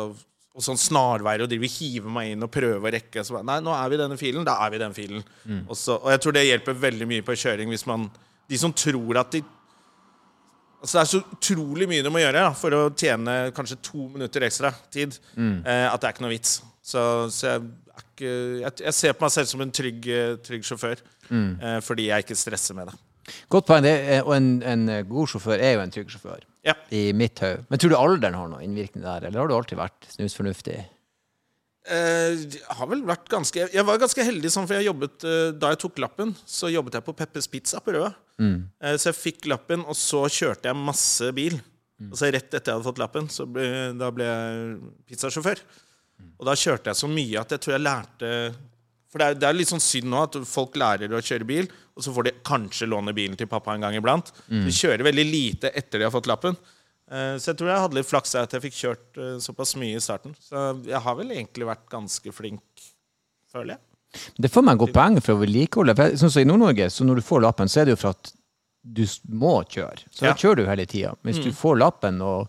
og sånn snarveier og driver hiver meg inn og prøver å rekke. Så Nei, nå er vi i denne filen. Da er vi i den filen. Mm. Og, så, og jeg tror det hjelper veldig mye på kjøring hvis man De som tror at de Altså Det er så utrolig mye du må gjøre ja, for å tjene kanskje to minutter ekstra tid, Mm. eh, at det er ikke noe vits. Så, så jeg, er ikke, jeg, jeg ser på meg selv som en trygg, eh, trygg sjåfør, Mm. eh, fordi jeg ikke stresser med det. Godt poeng. Det og en, en god sjåfør er jo en trygg sjåfør. Ja. I mitt hode. Men tror du alderen har noe innvirkning der, eller har du alltid vært snusfornuftig? Eh, jeg har vel vært ganske Jeg var ganske heldig sånn, for jeg jobbet eh, da jeg tok lappen, så jobbet jeg på Peppes Pizza på Røa. Eh, så jeg fikk lappen, og så kjørte jeg masse bil. Og så rett etter jeg hadde fått lappen, så ble, da ble jeg pizzasjåfør. Og da kjørte jeg så mye at jeg tror jeg lærte For det er, det er litt sånn synd nå at folk lærer å kjøre bil, og så får de kanskje låne bilen til pappa en gang iblant. De kjører veldig lite etter de har fått lappen. Eh, Så jeg tror jeg hadde litt flaks at jeg fikk kjørt eh, såpass mye i starten. Så jeg har vel egentlig vært ganske flink, føler jeg. Det får meg godt poeng for å vedlikeholde. Sånn som I Nord-Norge, så når du får lappen, så er det jo for at du må kjøre. Så da Ja. kjører du hele tida. Hvis du får lappen og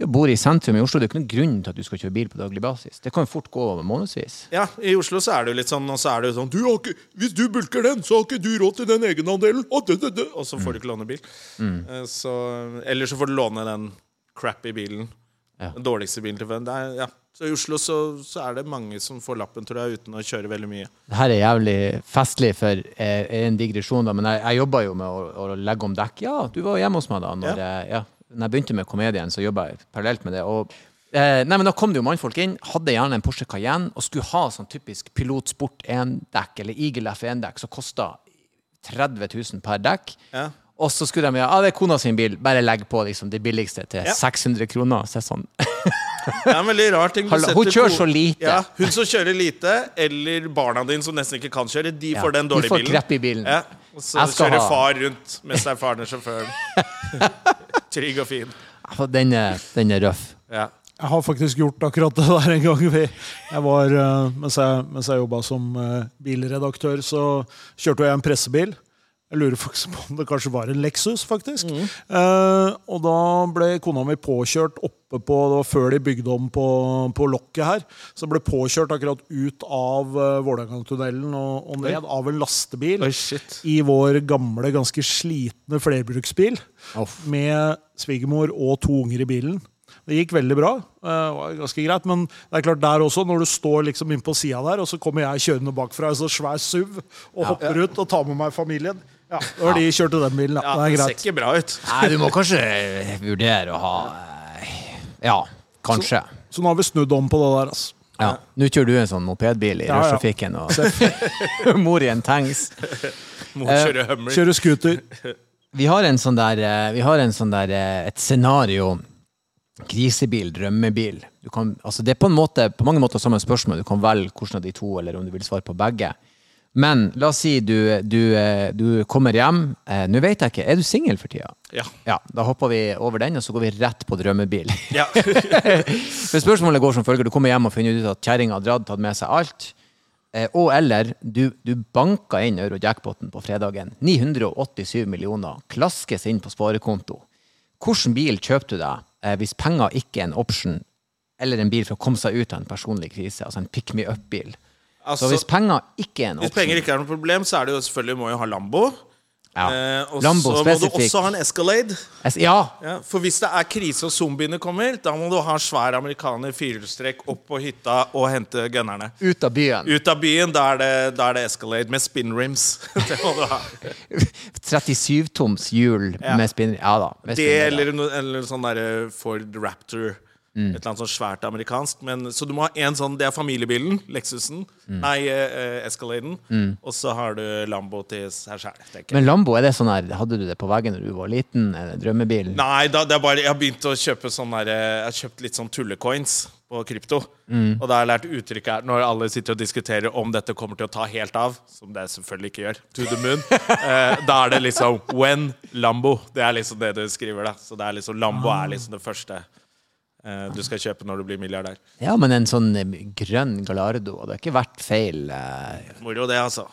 ja, bor i sentrum i Oslo, det er ikke noen grunn til at du skal kjøre bil på daglig basis. Det kan jo fort gå over månedsvis. Ja, I Oslo så er det jo litt sånn, og så er det jo sånn du har ikke, Hvis du bulker den, så har ikke du råd til den egenandelen. Og, det, det, det. og så får du ikke låne bil. Mm. Så, eller så får du låne den crappy bilen. Ja. Den dårligste bilen til vennen. Ja. Så i Oslo så, så er det mange som får lappen, tror jeg, uten å kjøre veldig mye. Det her er jævlig festlig for eh, en digresjon, da, men jeg, jeg jobba jo med å, å legge om dekk. Ja, du var hjemme hos meg da. Når, Ja. jeg, ja, når jeg begynte med komedien, så jobba jeg parallelt med det. Og, eh, nei, men Da kom det jo mannfolk inn, hadde gjerne en Porsche Cayenne og skulle ha sånn typisk Pilot Sport 1-dekk eller Eagle F1-dekk som kosta 30 000 per dekk. Ja. Og så skulle de ja, ah, det er kona sin bil, bare legg på liksom, det billigste til Ja. 600 kroner. Så sånn, Det er en veldig rar ting. Hallo, hun kjører så lite. Ja, hun som kjører lite, eller barna dine som nesten ikke kan kjøre, de Ja, får den de dårlige får bilen. krepp i bilen. Ja, og så kjører ha- far rundt mens det er faren og sjåføren. Trygg og fin. Den er, den er røff. Ja. Jeg har faktisk gjort akkurat det der en gang. Jeg var, eh, mens jeg, mens jeg jobba som eh, bilredaktør, så kjørte jeg en pressebil. Jeg lurer faktisk på om det kanskje var en Lexus, faktisk. Eh, og da ble kona mi påkjørt oppe på Det var før de bygde om på, på lokket her. Så ble påkjørt akkurat ut av uh, Vålerengatunnelen og, og ned av en lastebil Oi, shit. i vår gamle, ganske slitne flerbruksbil. Off. Med svigermor og to unger i bilen. Det gikk veldig bra. eh, Det var ganske greit, Men det er klart der også, når du står liksom inn på sida der, og så kommer jeg kjørende bakfra i så svær SUV og hopper ut og tar med meg familien Ja, Da har de kjørte den bilen. da. Ja, det er det ser ikke bra ut. Nei, du må kanskje vurdere å ha eh, Ja, kanskje. Så nå har vi snudd om på det der. altså. Ja. Nå kjører du en sånn mopedbil i Ja, ja. rushtrafikken, og mor i en tanks. Mor kjører kjøre Hummer. Kjører scooter. Vi har en sånn der, eh, vi har en sånn der eh, et scenario Krisebil, drømmebil. Du kan, altså det er på, en måte, på mange måter samme spørsmål. Du kan velge hvordan av de to, eller om du vil svare på begge. Men la oss si du, du, eh, du kommer hjem. Eh, Nå vet jeg ikke, er du singel for tida? Ja. Ja, da hopper vi over den, og så går vi rett på drømmebil. Ja. For spørsmålet går som følger. Du kommer hjem og finner ut at kjerringa har dratt, tatt med seg alt. Eh, og eller du, du banker inn euro-jackpoten på fredagen. 987 millioner klaskes inn på sparekonto. Hvilken bil kjøper du deg eh, hvis penger ikke er en option, eller en bil for å komme seg ut av en personlig krise? Altså en pick me up-bil. Altså, Så hvis penger ikke er en hvis penger ikke er noe problem, så er det jo selvfølgelig må jo ha Lambo. ja. Eh, og Lambo så må du også ha en Escalade. Es Ja, Ja, for hvis det er krise og zombiene kommer, da må du ha en svær amerikaner firehjulstrekk opp på hytta og hente gunnerne. ut av byen. Ut av byen, da er det, da er det Escalade med spin rims. det må du ha. 37-toms hjul Ja. med spinner. Ja da. med Det eller, no, eller sånn derre Ford Raptor. Mm. Et eller annet sånn svært amerikansk. Men, så du må ha en sånn, det er familiebilen. Lexusen. Mm. Nei, eh, Escaladen. Og så har du Lambo til seg sjæl. Men Lambo, er det sånn her, hadde du det på veggen når du var liten? Er det Drømmebilen? Nei, da, det er bare, jeg har begynt å kjøpe sånn der, Jeg har kjøpt litt sånn tullecoins på krypto. Mm. Og da har jeg lært uttrykket her når alle sitter og diskuterer om dette kommer til å ta helt av, som det selvfølgelig ikke gjør, to the moon, eh, da er det liksom When Lambo. Det er liksom det du skriver, da. Så det er liksom Lambo er liksom det første eh, du skal kjøpe når du blir milliardær. Ja, men en sånn eh, grønn Gallardo har ikke vært feil. eh, Moro, det, altså.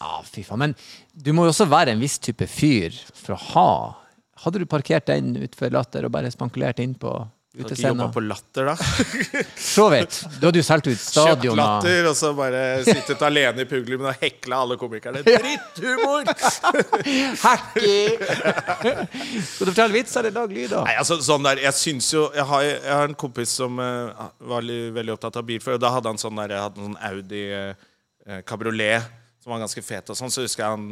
Ja, fy faen. Men du må jo også være en viss type fyr for å ha Hadde du parkert den utfor Latter og bare spankulert inn på Har ikke utescena? jobba på Latter, da. Så vidt. Du hadde jo solgt ut Kjøpt stadion. og- Latter, og så bare sittet alene i publikum og hekla alle komikerne. Dritthumor! Hacky! Skal du fortelle vitser eller lage lyder? Nei, altså sånn der, jeg synes jo Jeg har, jeg har en kompis som uh, var veldig opptatt av bil før. Og da hadde han sånn der, jeg hadde en sånn Audi uh, kabriolet som var ganske fet. og sånn, Så husker jeg han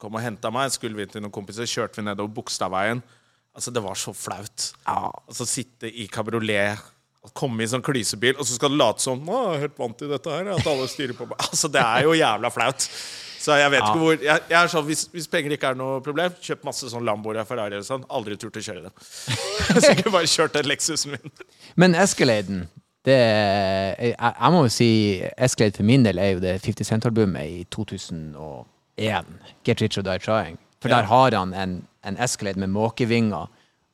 kom og henta meg. Skulle vi til noen kompiser, kjørte vi nedover Bogstadveien. Altså, det var så flaut. Ja. Altså sitte i kabriolet komme i sånn klysebil, og så skal du late som Å, jeg er helt vant til dette her, at alle styrer på meg. Altså, det er jo jævla flaut. Så jeg vet ikke hvor jeg, jeg er sånn, hvis, hvis penger ikke er noe problem, kjøp masse sånn Lamboer og Ferrari og sånn. Aldri turt å kjøre dem. Så jeg bare kjørt den Lexusen min. Men Escaladen det, jeg, jeg må jo si Escalade for min del er jo det 50 Cent-albumet i 2001. Get Rich or Die Trying. For der har han en, en Escalade med måkevinger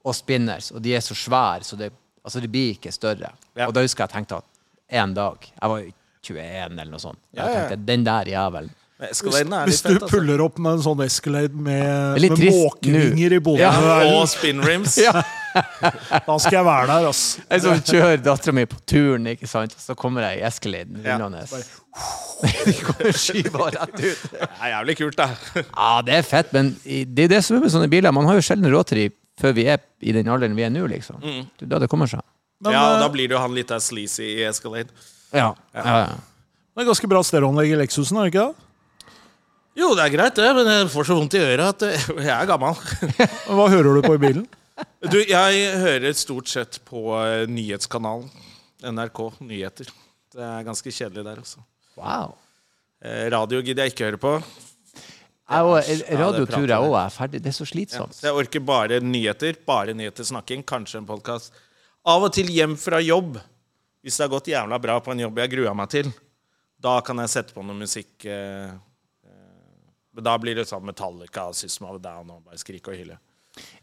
og spinners, og de er så svære, så det, altså det blir ikke større. Ja. Og da husker jeg tenkte at en dag Jeg var 21 eller noe sånt. Jeg tenkte, Den der jævelen. Hvis, Hvis du altså. puller opp med en sånn Escalade med, med måkevinger i boden, Ja. Og spin rims. da skal jeg være der, altså. Jeg som kjører dattera mi på turen, ikke sant? og så kommer jeg i Escaladen Ja. rullende. De kommer skyva rett ut. Det er jævlig kult, det. Ja, det er fett, men det er det som er med sånne biler. Man har jo sjelden råd til de før vi er i den alderen vi er nå, liksom. Det er da det kommer seg. Men ja, da eh, blir det jo han litt av sleazy i Escalade. Ja. ja. ja. det er ganske bra stereoanlegg i Lexusen, er det ikke det? Jo, det er greit, det, men jeg får så vondt i øret at jeg er gammel. Hva hører du på i bilen? Du, jeg hører stort sett på eh, nyhetskanalen. NRK Nyheter. Det er ganske kjedelig der, altså. Wow. Eh, Radio gidder jeg ikke høre på. Jeg, også radio tror jeg òg er ferdig. Det er så slitsomt. Ja, jeg orker bare nyheter. Bare nyheter, snakking. Kanskje en podkast. Av og til hjem fra jobb. Hvis det har gått jævla bra på en jobb jeg grua meg til, da kan jeg sette på noe musikk. Eh, eh, men da blir det sånn Metallica, System of a Down og bare skrike og hyle.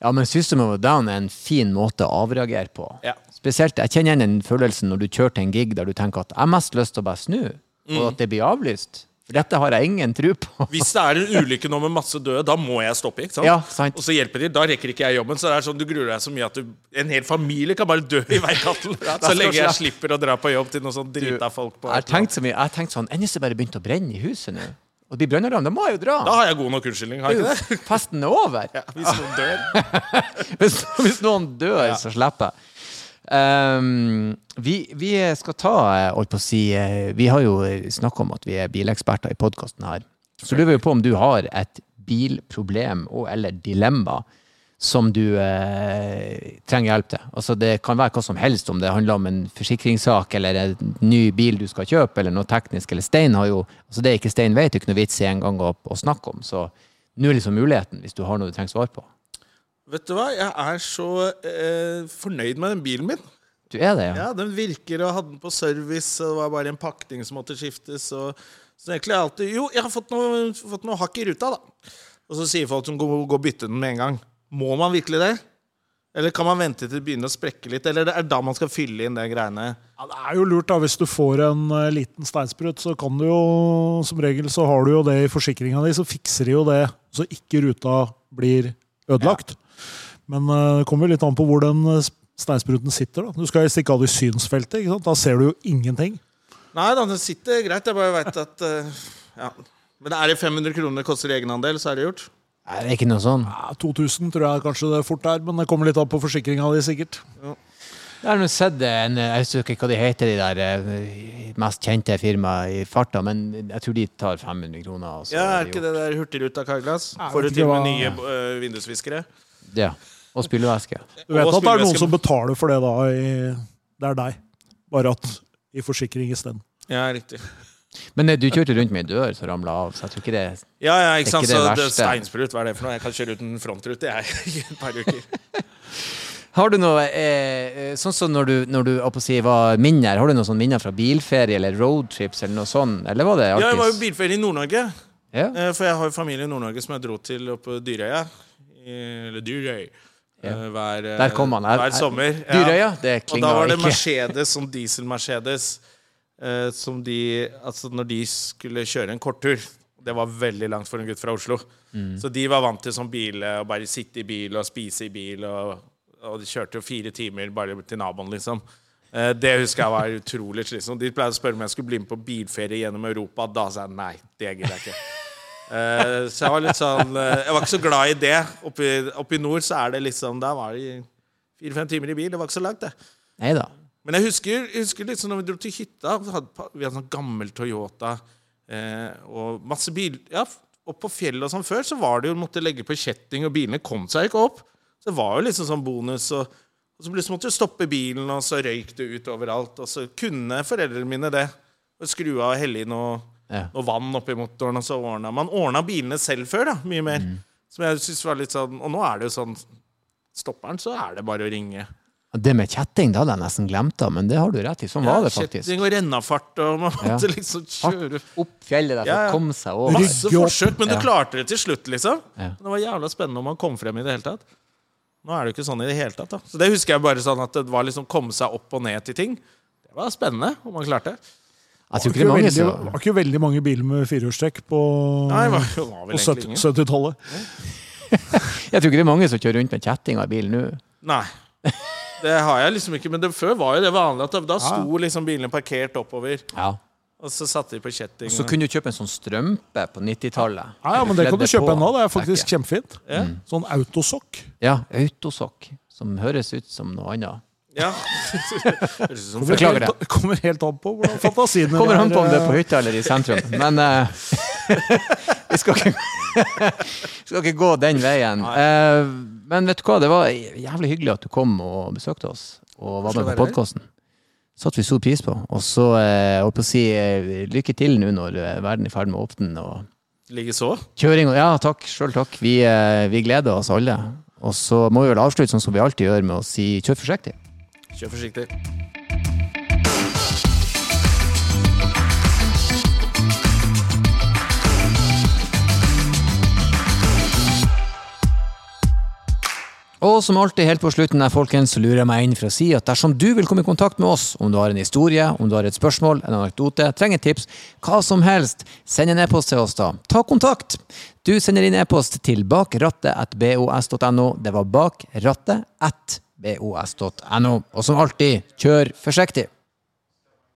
Ja, men System of a Down er en fin måte å avreagere på. Ja. Spesielt, Jeg kjenner igjen den følelsen når du kjører til en gig der du tenker at jeg har mest lyst til å bare snu, Mm. og at det blir avlyst. For dette har jeg ingen tro på. Hvis det er en ulykke nå med masse døde, da må jeg stoppe. ikke sant? Ja, sant. Og så hjelper de. Da rekker ikke jeg jobben. Så det er sånn, du gruer deg så mye at du, en hel familie kan bare dø i veikanten. Så lenge jeg slipper å dra på jobb til noen sånn drita folk på Jeg har tenkt så mye, jeg har tenkt sånn Enn hvis det bare begynte å brenne i huset nå? Og det blir brannalarm, da må jo dra! Da har jeg god nok unnskyldning, har jeg ikke det? Festen er over! Ja, hvis noen dør. Hvis, hvis noen dør, så slipper jeg. Um, vi, vi skal ta, eh, holdt på å si eh, Vi har jo snakka om at vi er bileksperter i podkasten her. Så lurer vi på om du har et bilproblem og eller dilemma som du eh, trenger hjelp til. Altså Det kan være hva som helst, om det handler om en forsikringssak eller en ny bil du skal kjøpe, eller noe teknisk. Eller Stein har jo altså Det ikke Stein vet, er ikke noe vits i engang å, å snakke om. Så nå er liksom muligheten, hvis du har noe du trenger svar på. Vet du hva, jeg er så eh, fornøyd med den bilen min. Du er det, ja? Ja, Den virker og hadde den på service, og det var bare en pakning som måtte skiftes. Og, så egentlig alltid Jo, jeg har fått noe, fått noe hakk i ruta, da. Og så sier folk som går og bytter den med en gang. Må man virkelig det? Eller kan man vente til det begynner å sprekke litt? Eller det er da man skal fylle inn de greiene? Ja, det er jo lurt da, Hvis du får en uh, liten steinsprut, så kan du jo som regel så har du jo det i forsikringa di, så fikser de jo det så ikke ruta blir ødelagt. Men uh, det kommer jo litt an på hvor den eh, steinspruten sitter. da. Du skal helst ikke ha det i synsfeltet. ikke sant? Da ser du jo ingenting. Nei da, den sitter greit. Jeg bare veit at uh, Ja. Men er det 500 kroner det koster i egenandel, så er det gjort. Nei, det er ikke noe sånn. Ja, 2000 tror jeg kanskje det fort er, men det kommer litt an på forsikringa di, sikkert. Jeg har nå sett en Jeg husker ikke hva de heter, de der eh, mest kjente firmaene i farta, men jeg tror de tar 500 kroner. og så Ja, Er det ikke det der Hurtigruta Carglass? Jeg Får du til og med nye uh, vindusviskere? Ja. Og spylevæske. Du vet at det er noen som betaler for det da. I, det er deg. Bare at i forsikring isteden. Ja, riktig. Men eh, du kjørte rundt med ei dør som ramla av, så jeg tror ikke det Ja, ja, ikke er sant. ikke det Så det steinsprut, hva er det for noe? Jeg kan kjøre uten frontrute, jeg, i et par uker. Har du noe eh, eh, Sånn som når du, når du si, var minner, har du noen sånne minner fra bilferie eller roadtrips eller noe sånt? Eller var det Ja, jeg var jo bilferie i Nord-Norge. Ja. Eh, For jeg har jo familie i Nord-Norge som jeg dro til oppe på Dyrøya. Eller Dyrøy. Ja. Eh, Hver, Der kom han. Her, hver er- sommer. Dyrøya, det Og da var det. Mercedes, sånn diesel-Mercedes, eh, som de Altså når de skulle kjøre en korttur Det var veldig langt for en gutt fra Oslo. Mm. Så de var vant til sånn bil, å bare sitte i bil og spise i bil. Og, og de kjørte jo fire timer bare til naboen, liksom. Eh, Det husker jeg var utrolig slitsomt. De pleide å spørre om jeg skulle bli med på bilferie gjennom Europa. Da sa jeg nei, det gidder jeg ikke. Eh, Så jeg var litt sånn eh, Jeg var ikke så glad i det. Oppe i, nord så er det liksom Da var det fire-fem timer i bil. Det var ikke så langt, det. Nei da. Men jeg husker, jeg husker sånn når vi dro til hytta Vi hadde, vi hadde sånn gammel Toyota eh, og masse bil Ja, opp på fjellet og sånn før så var det jo måtte legge på kjetting, og bilene kom seg ikke opp. Så det var jo liksom sånn bonus. Og, og så plutselig måtte du stoppe bilen, og så røyk det ut overalt. Og så kunne foreldrene mine det. Og skru av og helle i noe, Ja. noe vann oppi motoren, og så ordna Man ordna bilene selv før, da, mye mer. Mm. Som jeg synes var litt sånn Og nå er det jo sånn Stopper den, så er det bare å ringe. Det med kjetting, det hadde jeg nesten glemt da, men det har du rett i. Sånn var det faktisk. Kjetting og rennafart, og man Ja. måtte liksom kjøre Opp fjellet der for Ja, ja. å komme seg over. Masse forsøk, men du Ja. klarte det til slutt, liksom. Ja. Det var jævla spennende om man kom frem i det hele tatt. Nå er det jo ikke sånn i det hele tatt. da Så det husker jeg bare sånn at det var liksom komme seg opp og ned til ting. Det var spennende om man klarte. Jeg tror ikke det er mange veldig, var ikke veldig mange biler med firehjulstrekk på, Nei, var, var på 70-tallet. 70-tallet. Jeg tror ikke det er mange som kjører rundt med kjetting av bil nå. Nei. Det har jeg liksom ikke, men det, før var jo det vanlig at da- da sto liksom bilene parkert oppover, Ja. og så satte de på kjetting. Og Så kunne du kjøpe en sånn strømpe på 90-tallet. Ja, ja, men det kan du kjøpe ennå. Det er faktisk kjempefint. Ja. Sånn autosokk. Ja, autosokk. Som høres ut som noe annet. Ja. Beklager helt, kommer helt an på hvordan fantasien din Kommer an på om det er eh, på hytta eller i sentrum. Men uh, vi skal ikke, skal ikke gå den veien. Uh, men vet du hva, det var jævlig hyggelig at du kom og besøkte oss og var med på podkasten. Satte vi stor pris på. Og så uh, holdt på å si eh, lykke til nå når eh, verden er i ferd med å åpne. og Likeså. Kjøring og Ja, takk. Sjøl takk. Vi, eh, vi gleder oss alle. Og så må vi vel avslutte sånn som vi alltid gjør, med å si kjør forsiktig. Kjør forsiktig. Og som alltid helt på slutten her, folkens, så lurer jeg meg inn for å si at dersom du vil komme i kontakt med oss, om du har en historie, om du har et spørsmål, en anekdote, trenger tips, hva som helst, send en e-post til oss da. Ta kontakt! Du sender inn e-post til bakrattet.bos.no. Det var bakrattet.bos.no. Og som alltid, kjør forsiktig!